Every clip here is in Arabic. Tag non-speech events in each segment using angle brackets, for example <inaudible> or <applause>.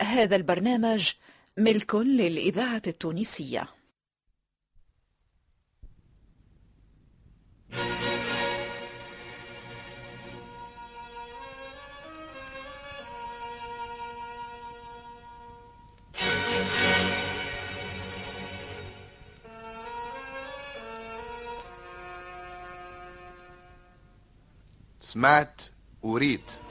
هذا البرنامج ملك للإذاعة التونسية. سمعت وريت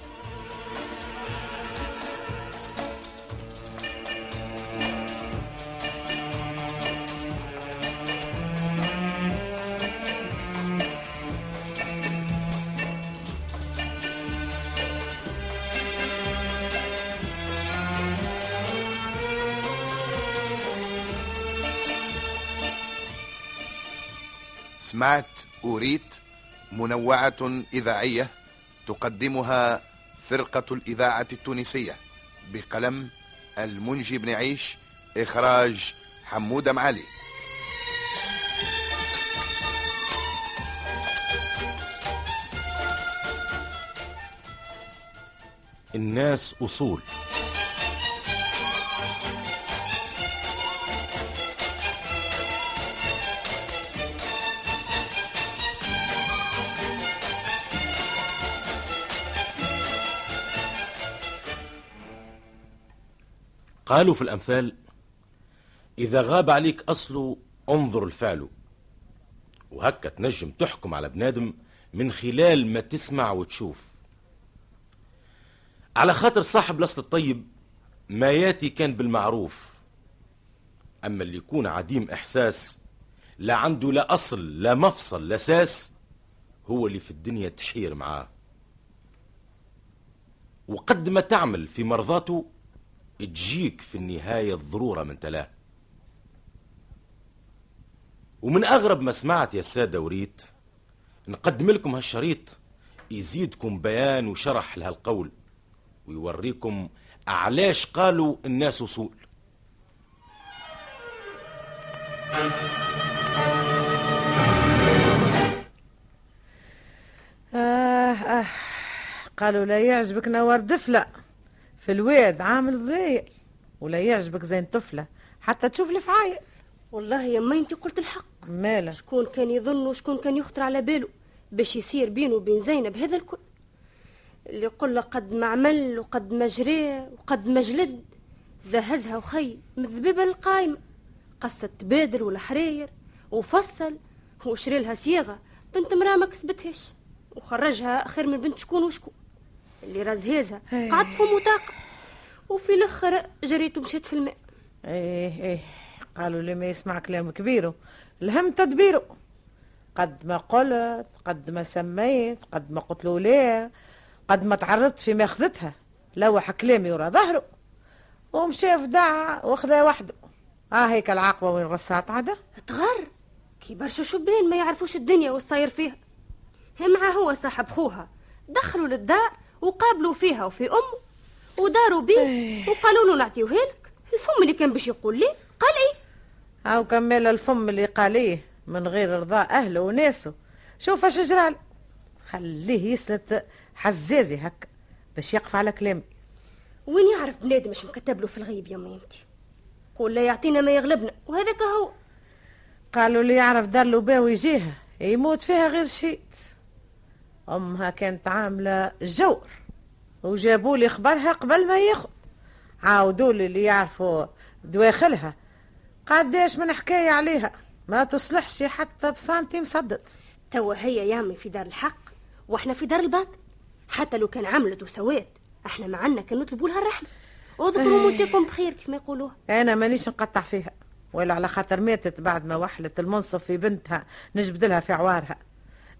سمعت وريت منوعة إذاعية تقدمها فرقة الإذاعة التونسية بقلم المنجي بن عيش إخراج حمودة معالي. الناس أصول. قالوا في الأمثال إذا غاب عليك أصله انظر الفعل. وهكا تنجم تحكم على بنادم من خلال ما تسمع وتشوف. على خاطر صاحب الأصل الطيب ما ياتي كان بالمعروف. أما اللي يكون عديم إحساس لا عنده لا أصل لا مفصل لا ساس هو اللي في الدنيا تحير معاه. وقد ما تعمل في مرضاته تجيك في النهاية الضرورة من تلاه. ومن أغرب ما سمعت يا سادة وريت نقدم لكم هالشريط يزيدكم بيان وشرح لهالقول ويوريكم أعلاش قالوا الناس أصول آه آه قالوا لا يعجبك نوار دفلة. في الواد عامل ضايق ولا يعجبك زين طفلة حتى تشوف الفعايل والله يا ما انت قلت الحق. مالا شكون كان يظن وشكون كان يخطر على باله باش يصير بينه وبين زينب؟ هذا الكل. اللي يقول قد ما عمل وقد ما جري وقد ما جلد زهزها وخي مذببة القايمة. قصة تبادل والحراير وفصل وشري لها صياغة بنت مراه ما كسبتهاش وخرجها خير من بنت شكون وشكون. اللي رزهازها إيه. قعد في مطاقة وفي الآخر جريت ومشيت في الماء. إيه إيه. قالوا لي ما يسمع كلام كبيره الهم تدبيره قد ما قلت قد ما سميت قد ما قلت له ليه قد ما تعرضت في ماخذتها لوح كلامي ورا ظهره. ومشى فدع وأخذها وحده. آه هيك العاقبة وين غصات عدا تغر. كي برشا شبان ما يعرفوش الدنيا والصاير فيها. مع هو صاحب خوها. دخلوا للدار. وقابلوا فيها وفي امه وداروا بيه وقالوا له نعطيوها لك الفم اللي كان باش يقول لي قال إيه؟ أو كمل الفم اللي قاليه من غير رضاء أهله وناسه. شوف اش جرال خليه يسلت حزازي هكا باش يقف على كلامي. وين يعرف بنادم مش مكتب له في الغيب يا ميمتي قول لا يعطينا ما يغلبنا وهذاك هو. قالوا اللي يعرف دار له باوي يجيها يموت فيها غير شيء أمها كانت عاملة جور وجابوا لي خبرها قبل ما ياخذ. عاودوا لي اللي يعرفوا دواخلها. قداش من حكاية عليها؟ ما تصلحش حتى بسنتي مصدت. توا هي يا عمي في دار الحق وإحنا في دار الباطل. حتى لو كان عملت وسوات إحنا معنا كان نطلبوا لها الرحمه اذكروا موتكم بخير كيف ما يقولوها أنا مانيش نقطع فيها ولا على خاطر ماتت بعد ما وحلت المنصف في بنتها نجبد لها في عوارها.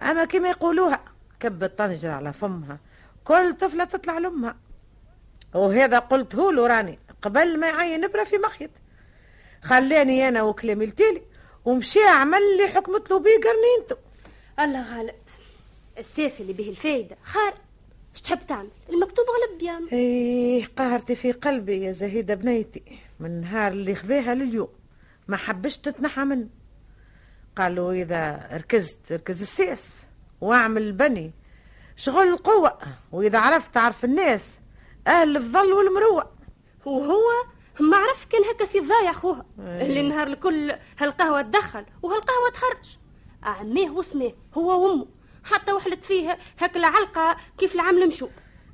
أما كما يقولوها كبت طنجرة على فمها. كل طفلة تطلع لأمها. وهذا قلته له راني قبل ما يعين إبرة في مخيط. خلاني أنا وكلامي التالي ومشي عمل لي حكمت له بيه قرنينته الله غالب. السيف اللي به الفايدة. خار اش تحب تعمل؟ المكتوب غلب يا عمي إيه قهرتي في قلبي يا زهيدة بنيتي. من النهار اللي خذاها لليوم ما حبش تتنحى منه. قالوا إذا ركزت ركز السيس. واعمل بني. شغل القوة وإذا عرفت تعرف الناس أهل الظل والمروة وهو ما عرف كان هكا سي ضايع خوها اللي نهار الكل هالقهوة تدخل وهالقهوة تخرج. أعميه واسميه هو وأمه. حتى وحلت فيه هاك العلقة كيف العمل مشو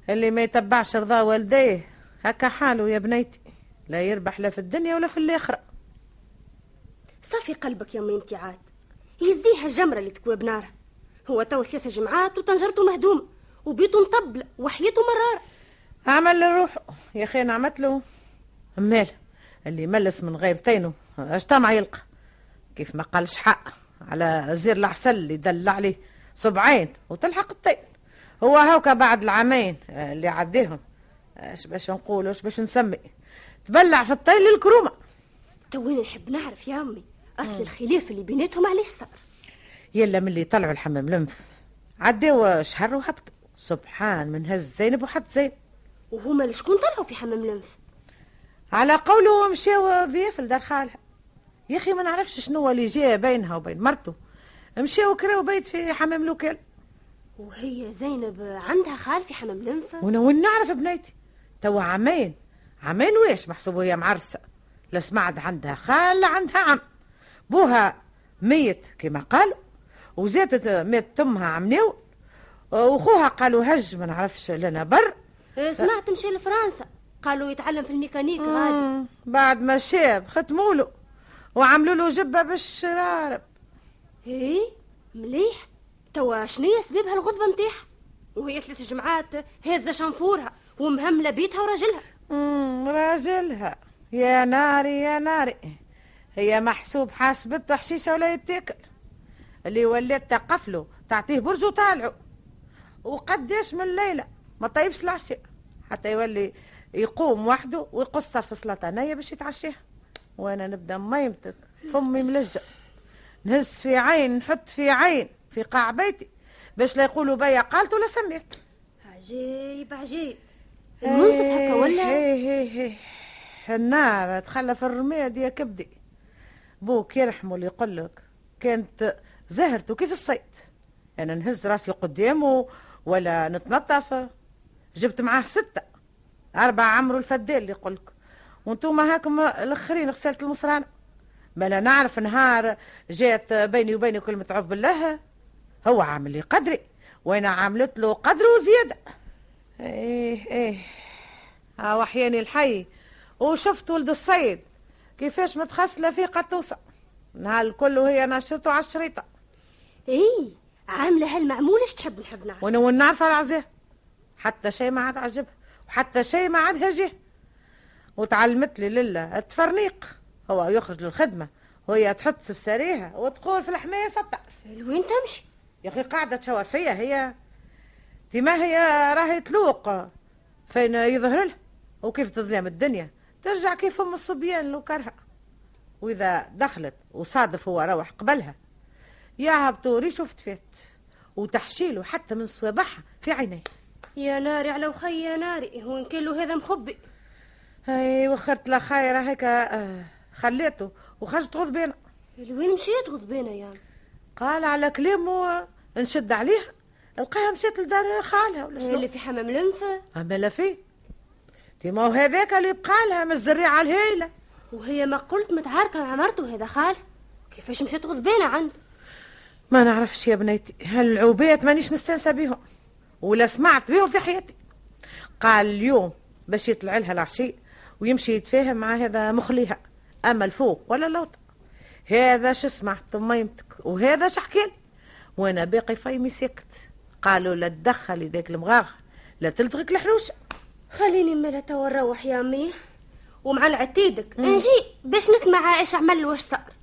اللي ما يتبعش رضا والديه هكا حاله يا بنيتي. لا يربح لا في الدنيا ولا في الآخرة. صافي قلبك يا انت عاد. يزيها الجمرة اللي تكوي بنارها. هو تو ثلاثة جمعات وطنجرته مهدومة وبيته مطبلة وحيته مرارة عمل لروحه يا أخي أنا عملت له. مال اللي ملس من غير تينه اش طمع يلقى؟ كيف ما قالش حق على زير العسل اللي دل عليه. صبعين وتلحق الطين. هو هوكا بعد العامين اللي عديهم. اش باش نقول اش باش نسمي؟ تبلع في الطين للكرومة. توين نحب نعرف يا أمي أصل الخلاف اللي بيناتهم علاش صار؟ يلا من اللي طلعوا الحمام لنف عداو شهر وهبطوا. سبحان من هز زينب وحط زينب وهما شكون طلعوا في حمام الانف على قوله مشاو ضياف لدار خالها. يا أخي ما نعرفش شنو اللي جاء بينها وبين مرته. مشاو كراو بيت في حمام لوكال وهي زينب عندها خال في حمام الانف وأنا وين نعرف بنيتي. توا عامين عامين ويش محسوب هي معرسة. لا سمعت عندها خال عندها عم. بوها ميت كما قالوا. وزادت مات امها عمناو وخوها قالوا هج ما نعرفش لنا بر. إيه، سمعت مشي لفرنسا. قالوا يتعلم في الميكانيك غادي. بعد ما شاب ختموا له وعملوا له جبة بالشرارب إيه مليح. توا شنيا سبب هالغضبة متاعها؟ وهي ثلاث جمعات هذا شنفورها ومهملة بيتها وراجلها. راجلها. يا ناري يا ناري. هي محسوب حاسبته حشيشه ولا يتاكل. اللي ولات تقفله تعطيه برج وطالعه. وقداش من ليلة ما طيبش العشاء حتى يولي يقوم وحده ويقص طرف سلطانيه باش يتعشاها وأنا نبدأ ميمتك فمي ملجة نهز في عين نحط في عين في قاع بيتي. باش لا يقولوا بيا قالت ولا سميت عجيب عجيب. المنصف هكا ولا؟ هي هي هي. النار تخلى في الرماد يا كبدي. بوك يرحمه اللي يقول لك كانت زهرته كيف الصيد؟ أنا نهز راسي قدامه ولا نتنطف. جبت معاه ستة أربعة عمرو الفدال اللي يقولك. وانتوما هاكم الآخرين غسالة المصرانة. ما لا نعرف نهار جات بيني وبينه كلمة عوذ بالله. هو عامل لي قدري وأنا عاملت له قدر وزيادة. إيه إيه. ها وحياني الحي. وشفت ولد الصيد. كيفاش متخسلة في قطوسة نهار الكل وهي نشرته على الشريطة. إيه عاملة هالمعمولش تحب نحب نعرف؟ وأنا وين نعرف العزاه حتى شيء ما عاد عجبها وحتى شيء ما عاد هجه وتعلمت لي لله التفرنيق. هو يخرج للخدمة وهي تحط سفساريها وتقول في الحماية سطع. لوين تمشي؟ يا أخي قاعدة تشاور فيا هي دي ما هي راهي تلوق. فين يظهر لها؟ وكيف تظلم الدنيا؟ ترجع كيف أم الصبيان لو كرها وإذا دخلت وصادف هو روح قبلها. يا هبطوري شفت فات وتحشيله حتى من صوابعها في عينيه. يا ناري على وخي يا ناري. وين كان له هذا مخبي هاي وخرت لا خيرة هيك آه، خليته وخرجت غضبانة لوين مشيت غضبانة يا قال على كلامه نشد عليها لقاها مشيت لدار خالها ولا شنو؟ اللي في حمام الانفة أما لا في. تيما هذاك اللي بقى لها من الزريعة الهيلة. وهي ما قلت متعاركة مع مرته هذا خال. كيفاش مشيت غضبانة عنده ما نعرفش يا بنيتي هالعوبات مانيش مستانسة بيهم ولا سمعت بيهم في حياتي. قال اليوم باش يطلع لها العشي ويمشي يتفاهم مع هذا مخليها أما الفوق ولا اللوطة. هذا شو سمعت ما يمتك وهذا شو حكيلي وأنا باقي فايمي سكت قالوا لا تدخلي ذاك المغاغ لا تلتغك الحلوشة خليني مالا توا نروح يا أمي ومع العتيدك. نجي باش نسمع إيش عمل واش صار.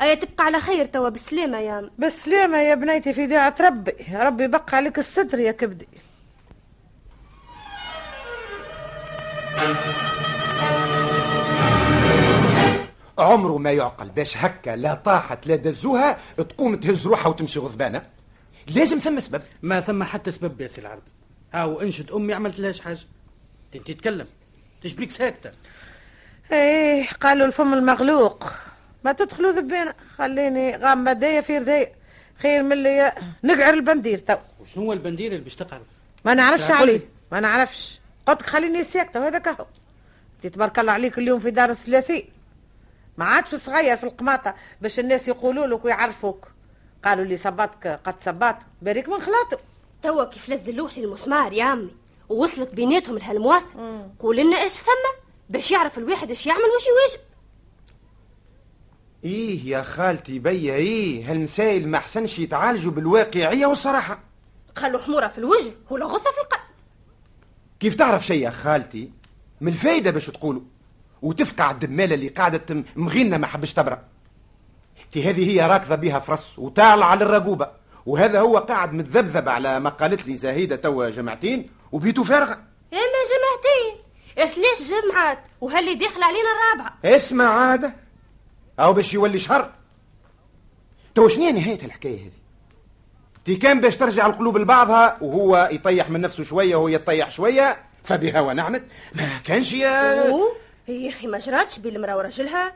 ايا تبقى على خير توا بالسلامة يا أم. بالسلامة يا بنيتي في داعة ربي. ربي يبقى عليك الستر يا كبدي. عمره ما يعقل باش هكا لا طاحت لا دزوها تقوم تهز روحها وتمشي غضبانة. لازم ثم سبب. ما ثم حتى سبب يا سي العربي. هاو انشد أمي عملت لهاش حاجة. انت تتكلم تشبيك ساكتة. إيه قالوا الفم المغلوق. ما تدخلوا ذبانة خليني غامة داية في رداية. خير من اللي نقعر البندير تو. وشنو هو البندير اللي باش تقعد ما نعرفش عليه. ما نعرفش. قلت لك خليني ساكتة وهذا كهو تبارك الله عليك اليوم في دار الثلاثين ما عادش صغير في القماطة باش الناس يقولوا لك ويعرفوك. قالوا لي صباتك قد صبات. بارك من خلاطه توا كيف لز اللوح للمسمار يا عمي. ووصلت بيناتهم لهالمواصل. قول لنا إيش ثم؟ باش يعرف الواحد إيش يعمل واش يواجب إيه يا خالتي بيا إيه هالمسائل ما أحسنش يتعالجوا بالواقعية والصراحة. خلوا حمورة في الوجه ولا غصة في القلب. كيف تعرف شيء يا خالتي؟ من الفايدة باش تقولوا. وتفقع الدمالة اللي قاعدة مغينة ما حبش تبرأ. تي هذه هي راكضة بها فرس وتعلى على الرقوبة. وهذا هو قاعد متذبذب على ما قالت لي زاهيده توا جمعتين وبيتو فارغة. إما جمعتين ثلاث جمعات وهاللي داخل علينا الرابعة. اسمع عادة. أو باش يولي شهر. تو شنو نهاية الحكاية هذه؟ تي كان باش ترجع القلوب لبعضها وهو يطيح من نفسه شوية وهو يطيح شوية فبها ونعمت. ما كانش يا يا أخي ما جراتش بين المرأة ورجلها.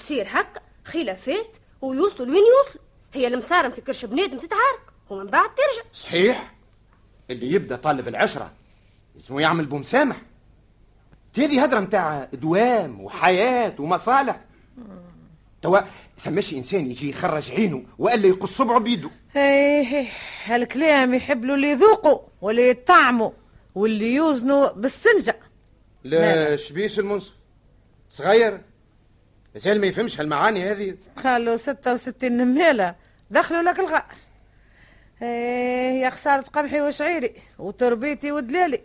تصير هكا خلافات ويوصلوا لوين يوصلوا هي المسارم في كرش بنادم تتعارك ومن بعد ترجع. صحيح. اللي يبدأ طالب العشرة اسمه يعمل بمسامح هذه هدرة متاع دوام وحياة ومصالح. توا ثماش إنسان يجي يخرج عينه وإلا يقص صبعه بيده إيه هالكلام يحب له اللي يذوقوا واللي يطعموا واللي يوزنوا بالسنجة. لا شبيش المنصف. صغير. مازال ما يفهمش هالمعاني هذه. ستة وستين نميلة دخلوا لك الغار إيه يا خسارة قمحي وشعيري وتربيتي ودلالي.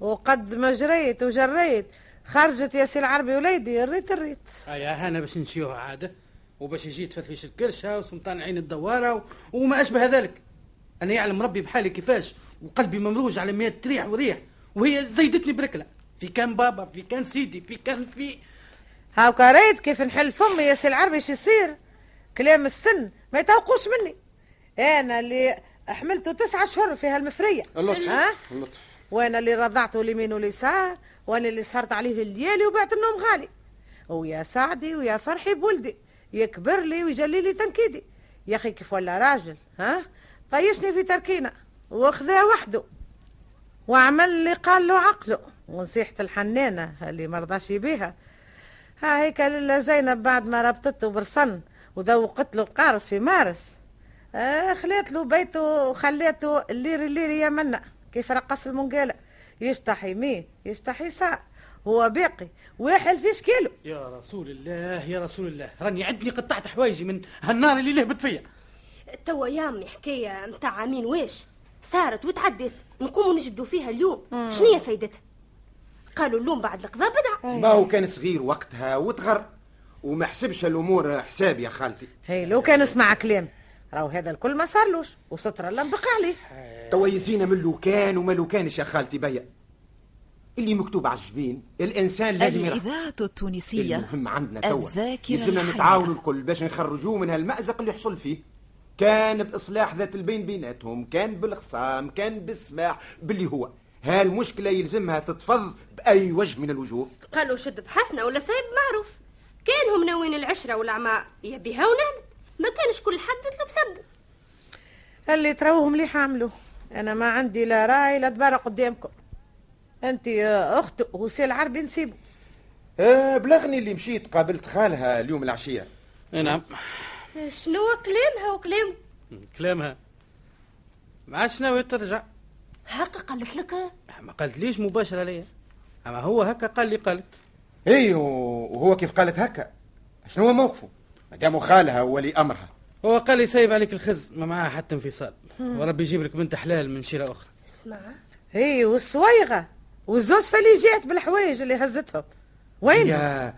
وقد ما جريت وجريت. خرجت يا سي العربي وليدي الريت الريت. يا هانا باش نشيوها عاده وباش يجي تفتفيش الكرشه وسمطان عين الدوارة و... وما أشبه ذلك. أنا يعلم ربي بحالي كيفاش وقلبي ممروج على مية ريح وريح وهي زيدتني بركلة. في كان بابا في كان سيدي في كان في. هاو ريت كيف نحل فمي يا سي العربي شو يصير؟ كلام السن ما يتوقوش مني. أنا اللي حملته تسعة اشهر في هالمفرية. اللطف. ها؟ اللطف. وأنا اللي رضعته اليمين واليسار وأنا اللي سهرت عليه الليالي وبعت النوم غالي. ويا سعدي ويا فرحي بولدي يكبر لي ويجلي لي تنكيدي. يا أخي كيف ولا راجل ها؟ طيشني في تركينه واخذها وحده. وعمل اللي قال له عقله. ونصيحة الحنانة اللي مرضاش يبيها. ها هيك لله زينب بعد ما ربطته برصن وذوقت له القارص في مارس. آه خليت له بيته وخليته الليري الليري يا منا كيف رقص المنقالة يشتحي مين يشتحي ساعة هو باقي ويحل في شكيله يا رسول الله يا رسول الله راني عدني قطعت حوايجي من هالنار اللي لهبت فيا توا يامي حكاية متاع عامين واش؟ صارت وتعدت نقوموا نجدوا فيها اليوم. شنو هي فايدتها؟ قالوا اللوم بعد القضاء بدعة. ما هو كان صغير وقتها وتغر وما حسبش الأمور حساب يا خالتي. هي لو كان اسمع كلام راهو هذا الكل ما صارلوش وستر الله بقى عليه. توا يزينا من لو كان وما لو كانش يا خالتي بيا. اللي مكتوب على الجبين الإنسان لازم يرى الإذاعة التونسية المهم عندنا توا. الحية. نتعاونوا الكل باش نخرجوه من هالمأزق اللي حصل فيه. كان بإصلاح ذات البين بيناتهم كان بالخصام كان بالسماح باللي هو. هالمشكلة يلزمها تتفض بأي وجه من الوجوه. قالوا شد بحسنة ولا سايب معروف. كانهم ناويين العشرة والعماء يبيها ونعمت ما كانش كل حد يطلب سبه اللي تروه مليح عملوا أنا ما عندي لا راي لا دبارة قدامكم. أنت يا أخت وسي العربي نسيبه. أه بلغني اللي مشيت قابلت خالها اليوم العشية. نعم. شنو كلامها وكلام؟ كلامها. ما عادش ناوي ترجع؟ هكا قالت لك؟ ما قالت ليش مباشرة ليا. أما هو هكا قال لي قالت. اي وهو كيف قالت هكا؟ شنو هو موقفه؟ مادام خالها ولي أمرها. هو قال لي سايب عليك الخز ما معاه حتى انفصال. وربي يجيب لك بنت حلال من شيرة أخرى. اسمع. هي والصويغة والزوز فاللي جات بالحوايج اللي هزتهم. وين يا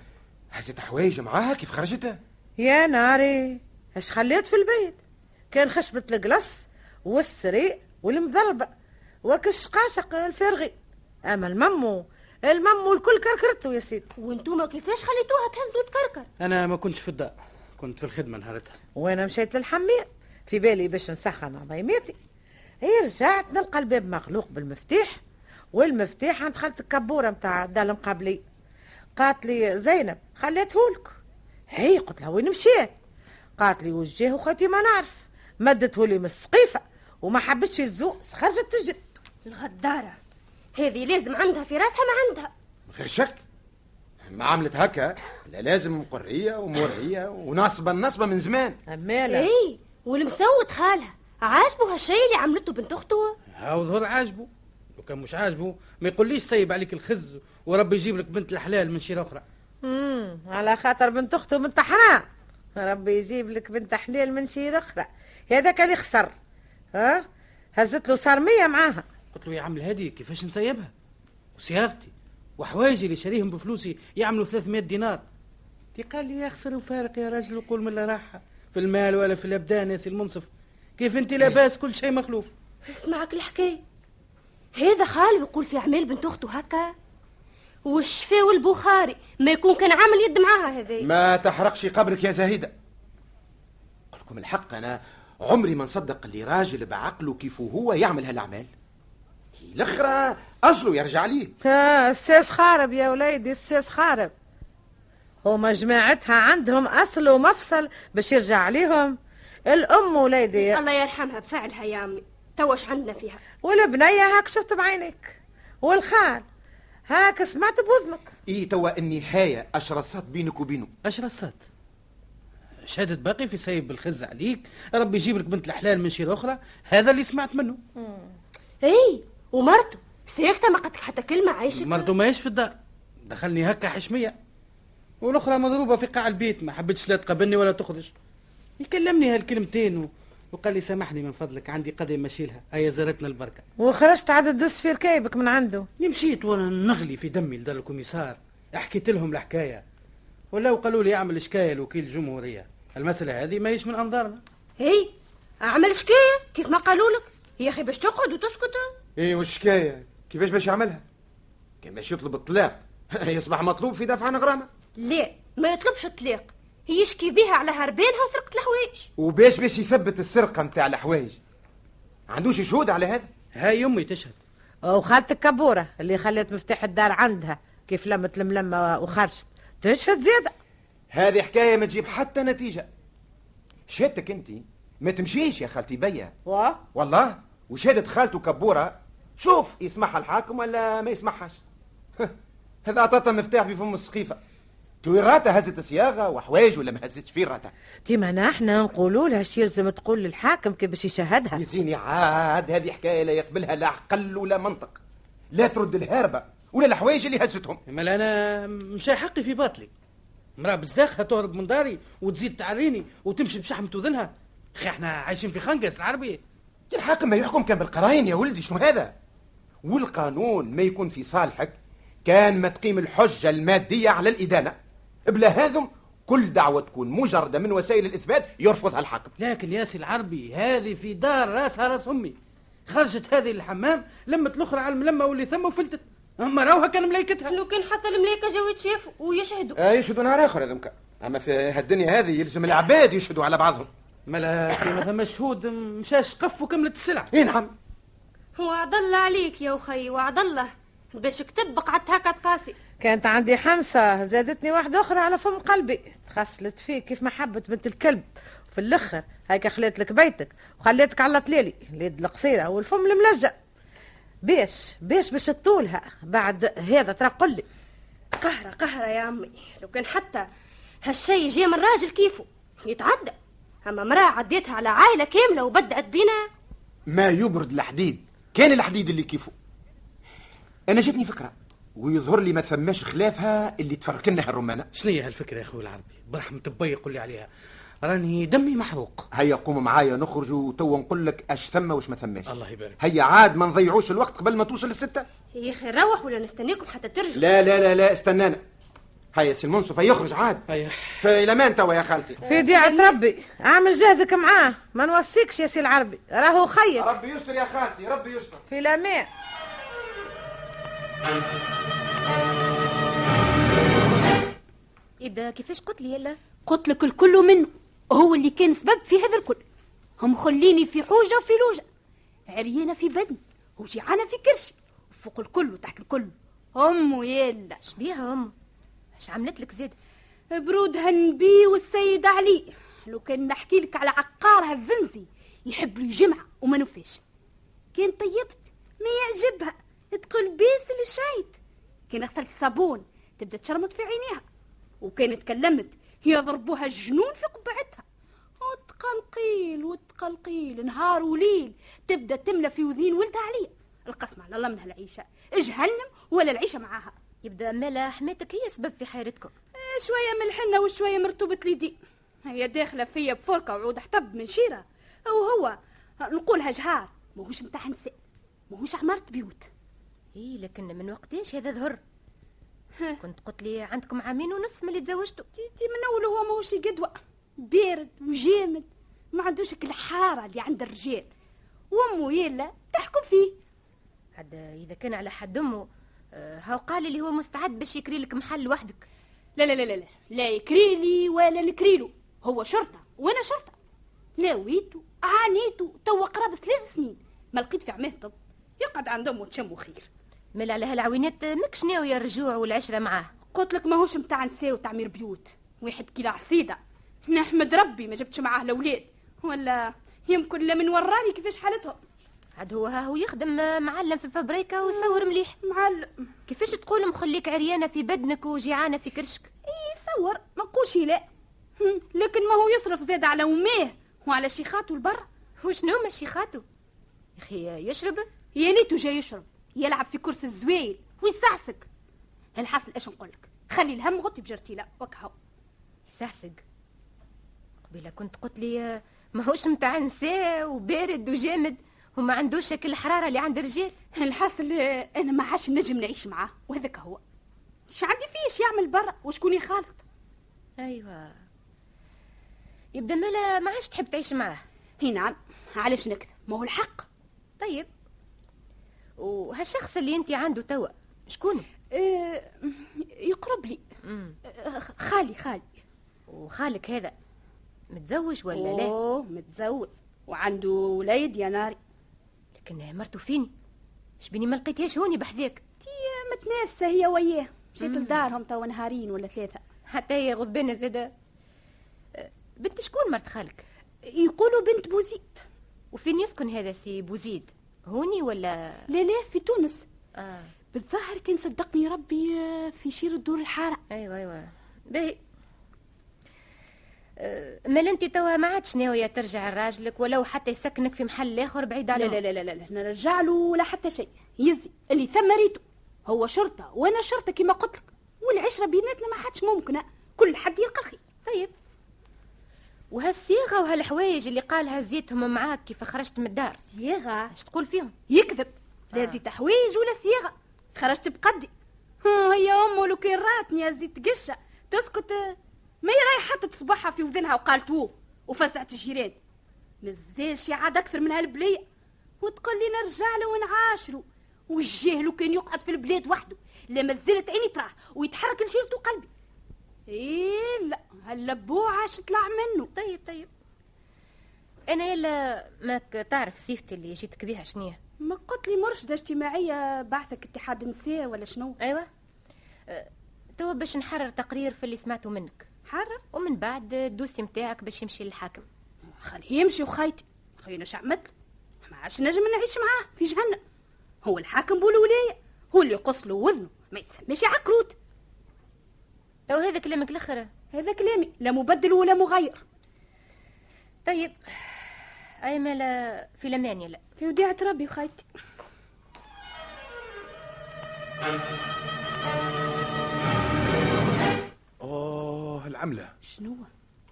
هزت حوايج معاها؟ كيف خرجتها؟ يا ناري اش خليت في البيت؟ كان خشبة القلص والسريق والمضربة وكش قاشق الفرغي. أما الممو الممو الكل كركرته يا سيدي. وانتوما كيفاش خليتوها تهز وتكركر؟ أنا ما كنتش في الدار كنت في الخدمة نهارتها. وأنا مشيت للحمام في بالي باش نسخن عظيماتي هي رجعت نلقى الباب مغلوق بالمفتاح والمفتاح عند خالة الكبورة متاع الدار المقابلي قالت لي زينب خليتهولك هي قلت لها وين مشيت قالت لي وجهه خاتي ما نعرف. مدته لي من السقيفة وما حبتش تزوز خرجت تجري. الغدارة. هذه لازم عندها في راسها ما عندها. غير شك. ما عملت هكا. لا لازم مقرية ومورية وناصبة النصبة من زمان. أمالة. اي والمسود خالها. عاجبه هالشيء اللي عملته بنت أخته؟ هاو ظهر عاجبه. لو كان مش عاجبه ما يقوليش سيب عليك الخز وربي يجيب لك بنت الحلال من شيرة أخرى. مم. على خاطر بنت أخته بنت حرام. ربي يجيب لك بنت حليل من شي أخرى. هذاك اللي خسر. ها؟ هزت له صارمية معاها. قلت له يا عم الهادي كيفاش نسيبها؟ وصياغتي. وحوايجي اللي شاريهم بفلوسي يعملوا 300 دينار. تي قال لي يا خسر وفارق يا راجل وقول من لا راحة. في المال ولا في الأبدان يا سي المنصف. كيف أنت لاباس كل شيء مخلوف؟ اسمعك الحكاية. هذا خاله يقول في أعمال بنت أخته هكا والشفاء والبخاري ما يكون كان عامل يد معاها هذا ما تحرقش قبرك يا قل لكم الحق أنا عمري ما نصدق اللي راجل بعقله كيف هو يعمل هالأعمال. كي الأخرى أصله يرجع ليه ها الساس خارب يا وليدي الساس خارب. هما جماعتها عندهم أصل ومفصل باش يرجع عليهم. الأم وليدي الله يرحمها بفعلها يا عمي توش عندنا فيها. والبنية هاك شفت بعينك. والخال هاك سمعت بوذنك إيه توا النهاية أشرصت بينك وبينه. اش رصات شهادة باقي في سيب بالخز عليك. ربي يجيب لك بنت الحلال من شيرة أخرى. هذا اللي سمعت منه. إي ومرته. سيكتة ما قالت حتى كلمة عايشة. مرته ماهيش في الدار دخلني هكا حشمية. والأخرى مضروبة في قاع البيت ما حبتش لا تقابلني ولا تخرج. يكلمني هالكلمتين و... وقال لي سامحني من فضلك عندي قضية ماشيلها هيا زارتنا البركة. وخرجت عاد تدس في ركايبك من عنده. مشيت وأنا نغلي في دمي لدار الكوميسار. حكيت لهم الحكاية. ولا قالوا لي أعمل شكاية لوكيل الجمهورية المسألة هذه ماهيش من أنظارنا. اي أعمل شكاية كيف ما قالوا لك؟ يا أخي باش تقعد وتسكت. إيه والشكاية؟ كيفاش باش يعملها كان باش يطلب الطلاق <laughs> يصبح مطلوب في دفع غرامة لا ما يطلبش الطلاق. هي يشكي بيها على هربانها وسرقة الحوايج. وباش باش يثبت السرقة متاع الحوايج. عندوش شهود على هذا؟ هاي أمي تشهد. وخالتك كبورة اللي خلت مفتاح الدار عندها كيف لمت الملمة وخرجت. تشهد زيادة. هذه حكاية ما تجيب حتى نتيجة. شهادتك أنت؟ ما تمشيش يا خالتي بيا. و؟ والله؟ وشهادة خالته كبورة. شوف يسمعها الحاكم ولا ما يسمعهاش. <laughs> هذا عطاتها مفتاح في فم السقيفة تو راتا هزت صياغة وحوايج ولا ما هزتش في راتا؟ ديما نحنا نقولوا لها شي يلزم تقول للحاكم كيف باش يشهدها يزيني عاد هذه حكاية لا يقبلها لا عقل ولا منطق. لا ترد الهاربة ولا الحوايج اللي هزتهم. ما أنا مش حقي في باطلي. مرا بزداخها تهرب من داري وتزيد تعريني وتمشي بشحمة وذنها أخي إحنا عايشين في خنقس العربي. الحاكم ما يحكم كان بالقراين يا ولدي شنو هذا؟ والقانون ما يكون في صالحك كان ما تقيم الحجة المادية على الإدانة. بلا هذم كل دعوة تكون مجردة من وسائل الإثبات يرفضها الحاكم. لكن ياسي العربي هذه في دار راسها راس أمي. خرجت هذه الحمام لمت الأخرى على الملمه واللي ثم وفلتت. أما راوها كان ملايكتها لو كان حتى الملايكة جاو يتشافوا ويشهدوا. آه يشهدوا نهار آخر هذمك أما في هالدنيا هذه يلزم العباد يشهدوا على بعضهم. ملا كي ما ثم شهود مشاش قف وكملت السلعه إيه نعم. وعد الله عليك يا أخي وعد الله. باش كتب قعدت هكا تقاسي. كانت عندي حمسة زادتني واحدة أخرى على فم قلبي. تخسلت فيك كيف ما حبت بنت الكلب. في الأخر هيك خليت لك بيتك وخليتك على طليلي اليد القصيرة والفم الملجأ. بيش بيش باش تطولها. بعد هذا ترى قل لي. قهرة قهرة يا عمي لو كان حتى هالشي جاي من راجل كيفه يتعدى. أما مراه عديتها على عائلة كاملة وبدأت بينا ما يبرد الحديد. كان الحديد اللي كيفه. أنا جاتني فكرة. ويظهر لي ما ثماش خلافها اللي تفرك لنا الرمانة. شنو هي هالفكرة يا أخوي العربي؟ برحمة بي قول لي عليها. راني دمي محروق. هيا قوم معايا نخرج وتوا نقول لك اش ثم واش ما ثماش. الله يبارك. هيا عاد ما نضيعوش الوقت قبل ما توصل الستة يا أخي نروح ولا نستناكم حتى ترجعوا. لا لا لا لا استنانا. هيا سي المنصف يخرج عاد. هيا. في الامان توا يا خالتي. في ديعة ربي. أعمل جهدك معاه. ما نوصيكش يا سي العربي. راهو خير. ربي يستر يا خالتي ربي يستر. في الأمان إذا كيفاش قلت لي يلا؟ قلت لك الكل منه هو اللي كان سبب في هذا الكل. هم خليني في حوجة وفي لوجة. عريانة في بدني وجيعانة في كرشي وفوق الكل وتحت الكل. أمه يلا شبيها أم اش عملت لك زيد؟ برود هنبي والسيد علي. لو كان نحكي لك على عقارها الزنزي يحب له جمعة وما نفاش. كان طيبت ما يعجبها. تقول بيس الشايت كان غسلت صابون تبدأ تشرمط في عينيها. وكان تكلمت يضربوها الجنون في قبعتها. وتقلقيل وتقلقيل نهار وليل. تبدأ تملى في وذين ولدها عليا. القسم على الله منها العيشة. جهنم ولا العيشة معاها. يبدأ مالا حماتك هي سبب في حيرتكم. إيه، شوية من الحنه وشوية مرتوبه اليدين هي داخلة فيا بفرقه وعود حطب من شيرة. وهو نقولها جهار. ماهوش متاع نساء. ماهوش عمارة بيوت. إيه لكن من وقتاش هذا ظهر؟ كنت قلت لي عندكم عامين ونصف من اللي تزوجتوا. تي من أول هو ماهوش قدوة. بارد وجامد. ما عندوش الحارة اللي عند الرجال. وأمه يلا تحكم فيه. عاد إذا كان على حد أمه آه، هاو قال اللي هو مستعد باش يكري لك محل لوحدك. لا لا لا لا لا. لا يكري لي ولا نكري له. هو شرطة وأنا شرطة. لاويتو عانيتو توا قرابة ثلاث سنين. ما لقيت في عماه طب. يقعد عند أمه تشمو خير مال على هالعوينات ماكش ناوية الرجوع والعشرة معاه. قلت لك ماهوش متاع نساء وتعمير بيوت. واحد كيلا عصيدة. نحمد ربي ما جبتش معاه الأولاد. ولا يمكن لا من وراني كيفاش حالتهم. عاد هو ها هو يخدم معلم في الفبريكة ويصور مليح. معلم. كيفاش تقول مخليك عريانة في بدنك وجيعانة في كرشك؟ إي صور ما نقولش لا. لكن ما هو يصرف زاد على اماه وعلى شيخاته البر. وشنو ما شيخاته؟ يا أخي يشرب؟ يا ليتو جاي يشرب. يلعب في كرسي الزويل ويسعسك الحاصل إيش نقول لك؟ خلي الهم غطي بجرتيلا وكهو يسعسق قبيلة كنت قلت لي ماهوش متاع نساء وبارد وجامد وما عندوش هاك الحراره اللي عند الرجال الحاصل آه، أنا ما عادش نجم نعيش معاه وهذاك هو. إيش عندي فيه؟ إيش يعمل برا؟ وشكون يخالط؟ أيوه. يبدأ مالا ما عادش تحب تعيش معاه. هي نعم. علاش نكذب؟ ما هو الحق. طيب. وهالشخص اللي انت عنده توا شكون؟ آه، يقرب لي. آه، خالي خالي. وخالك هذا متزوج ولا لا؟ أوه متزوج. وعنده وليد يا ناري. لكن مرته فيني؟ شبيني ما لقيتهاش هوني بحذاك. تي متنافسة هي وياه. مشيت لدارهم توا نهارين ولا ثلاثة. حتى هي غضبانة زادة. أه، بنت شكون مرت خالك؟ يقولوا بنت بوزيد وفين يسكن هذا سي بوزيد هوني ولا؟ لا لا في تونس. آه. بالظاهر كان صدقني ربي آه، في شير الدور الحارة. أيوه أيوه. باهي. أه، مال أنت توا ما عادش ناوية ترجع لراجلك ولو حتى يسكنك في محل آخر بعيد لا عليهم لا لا لا لا, لا نرجع له ولا حتى شيء. يزي اللي ثم ريته. هو شرطة وأنا شرطة كما قلت لك. والعشرة بيناتنا ما حدش ممكنة. كل حد يلقى الخير طيب وهالصيغه وهالحوايج اللي قالها زيتهم معاك كيف خرجت من الدار. صياغة؟ اش تقول فيهم؟ يكذب. لا آه. زي تحويج ولا صياغة. خرجت بقدي. <laughs> هي أمه لو كان راتني يا زيت قشة. تسكت ما هي رايحة حطت صباحها في وذنها وقالت وو وفزعت الجيران. مازالش عاد أكثر من هالبلية. وتقول لي نرجع له ونعاشره والجاهل كان يقعد في البلاد وحده. لا ما زالت عيني تراه ويتحرك لشيرته قلبي. إيه لا هاللبوع عاش طلع منه. طيب طيب. أنا يلا ماك تعرف صيفتي اللي جيتك بيها شنية؟ ما قلت لي مرشدة اجتماعية بعثك اتحاد نساء ولا شنو؟ أيوه. أه، توا باش نحرر تقرير في اللي سمعته منك. حرر؟ ومن بعد الدوسي متاعك باش يمشي للحاكم. خليه يمشي وخايتي خلينا شعمت ما عادش نجم نعيش معاه في جهنم. هو الحاكم بولولاية هو اللي يقص له وذنه. ما يتسميش عكروت. تو هذا كلامك الآخر هذا كلامي لا مبدل ولا مغير طيب أي مالا في الامان يلا في وديعة ربي وخايتي أوه العملة. شنو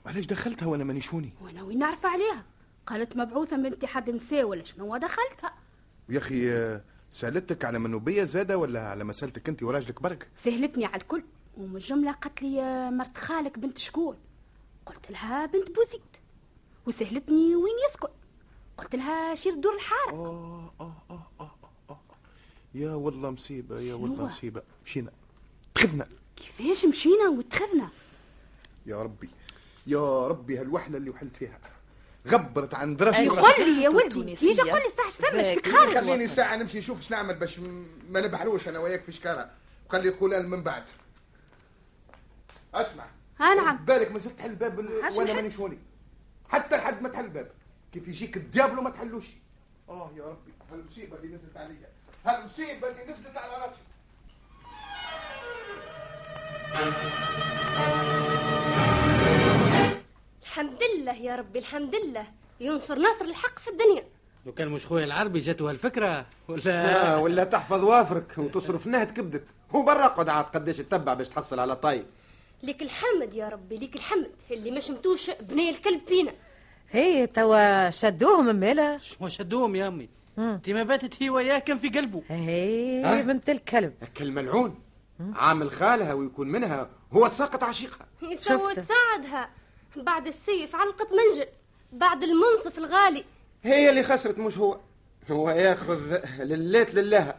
وعلاش دخلتها وأنا ماني شوني؟ وأنا وين نعرف عليها؟ قالت مبعوثة من اتحاد نساء ولا شنو دخلتها؟ ويا أخي آه، سألتك على منوبية زادة ولا على مسألتك أنت وراجلك برك؟ سهلتني على الكل. ومن الجملة قالت لي يا مرت خالك بنت شكون قلت لها بنت بوزيد. وسهلتني وين يسكن. قلت لها شير دور الحارة. آه آه آه آه آه. يا والله مصيبة يا والله شنو؟ مصيبة. مشينا. تخذنا. كيفاش مشينا واتخذنا يا ربي يا ربي هالوحلة اللي وحلت فيها؟ غبرت عن دراسي يقول لي يا ولدي. يجي يقول لي الساعة ثمش ذاك فيك خارج. خليني ساعة نمشي نشوف إيش نعمل باش ما نبحلوش أنا وياك في شكارة. وخلي القولان من بعد. اسمع. ها نعم. بالك ما زلت تحل الباب وأنا نحل. ماني شوني حتى لحد ما تحل الباب. كيف يجيك الديابلو ما تحلوش. آه يا ربي هالمصيبة اللي نزلت عليا هالمصيبة اللي نزلت على راسي. الحمد لله يا ربي الحمد لله. ينصر ناصر الحق في الدنيا. لو كان مش خويا العربي جاته هالفكرة ولا؟ آه ولا تحفظ وافرك وتصرف نهد كبدك. وبرا اقعد عاد قداش تتبع باش تحصل على طاي ليك الحمد يا ربي ليك الحمد. اللي ما شمتوش بني الكلب فينا. هي توا شدوهم مالا شو شدوهم يا أمي؟ انت ما باتت هي وياه كان في قلبه. هي ها؟ بنت الكلب. اكل ملعون. عامل خالها ويكون منها هو ساقط عشيقها. شفت. تساعدها. بعد السيف علقة منجل بعد المنصف الغالي. هي اللي خسرت مش هو. هو ياخذ لليت لله.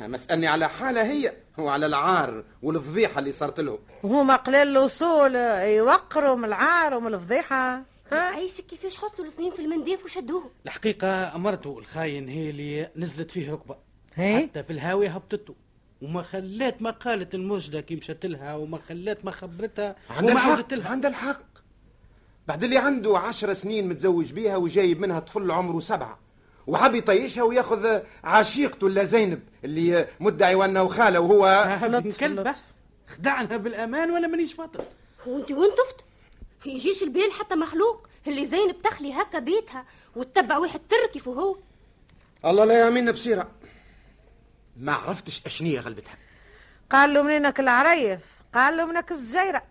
مسألني على حالة هي وعلى العار والفضيحة اللي صارت له. وهما قليل الوصول يوقروا من العار ومن الفضيحة ها؟ عايشك كيفاش حصلوا الاثنين في المنديف وشدوه الحقيقة امرته الخاين هي اللي نزلت فيه ركبة. هي؟ حتى في الهاوية هبطته. وما خلات ما قالت المجدة كي مشت لها وما خلات ما خبرتها عندها وما عودت الحق لها. عندها الحق. بعد اللي عنده عشر سنين متزوج بيها وجايب منها طفل عمره سبعة. وحب يطيشها وياخذ عشيقته الا زينب اللي مدعي وأنه خالة وهو <laughs> بن كلب. خدعنا بالأمان ولا مانيش فاطر. وأنت وين طفت؟ يجيش البال حتى مخلوق اللي زينب تخلي هكا بيتها وتتبع واحد تركي وهو الله لا يعملنا بصيرة ما عرفتش اشنية غلبتها. قال له منينك العريف قال له منك الزجيرة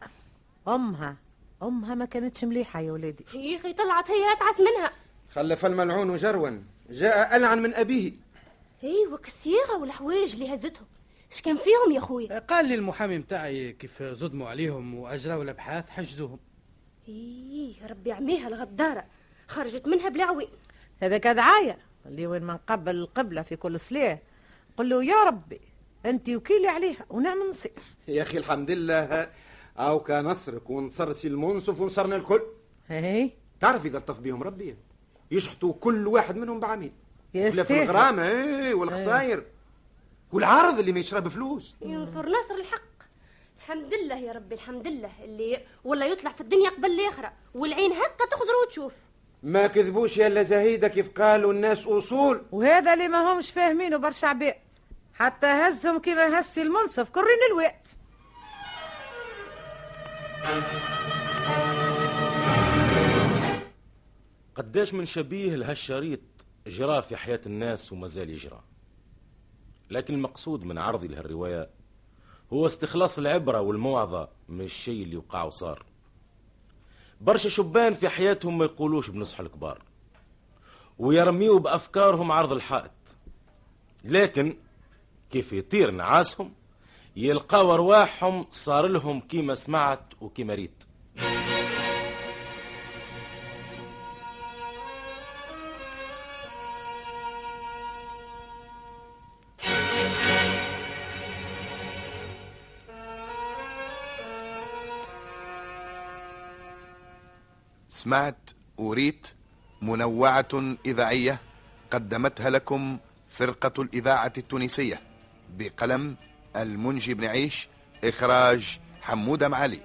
أمها أمها ما كانتش مليحة يا ولادي. يا أخي طلعت هي اتعس منها خلف الملعون جروا. جاء ألعن من أبيه. أيوه كالصياغه والحوايج اللي هزتهم. اش كان فيهم يا خويا قال لي المحامي متاعي كيف زدموا عليهم وأجراوا الأبحاث حجزوهم. إيه ربي عميها الغدارة. خرجت منها بلا عوين هذاك دعاية اللي وين ما نقبل القبلة في كل صلاة قل له يا ربي أنت وكيلي عليها ونعم نصير. يا أخي الحمد لله. أو كان نصرك ونصرسي المنصف ونصرنا الكل. هي تعرف إذا الطف بهم ربي. يشحطوا كل واحد منهم بعميل. ولا في الغرامة إيه والخساير. والعارض اللي ما يشرب فلوس. ينصر نصر الحق. الحمد لله يا ربي الحمد لله. اللي ولا يطلع في الدنيا قبل الاخره والعين هكا تخضر وتشوف. ما كذبوش يا الا زهيدة كيف قالوا الناس أصول. وهذا اللي ما همش فاهمينه برشا عباد. حتى هزهم كيما هزي المنصف كرين الوقت. قداش من شبيه لهالشريط جرى في حياة الناس وما زال يجرى. لكن المقصود من عرضي لهالرواية هو استخلاص العبرة والموعظة من الشيء اللي وقع وصار. برشا شبان في حياتهم ما يقولوش بنصح الكبار ويرميوا بأفكارهم عرض الحائط. لكن كيف يطير نعاسهم يلقاو أرواحهم صار لهم كيما سمعت وكيما ريت. سمعت وريت منوعة إذاعية قدمتها لكم فرقة الإذاعة التونسية بقلم المنجي بن عيش إخراج حمودة معالي.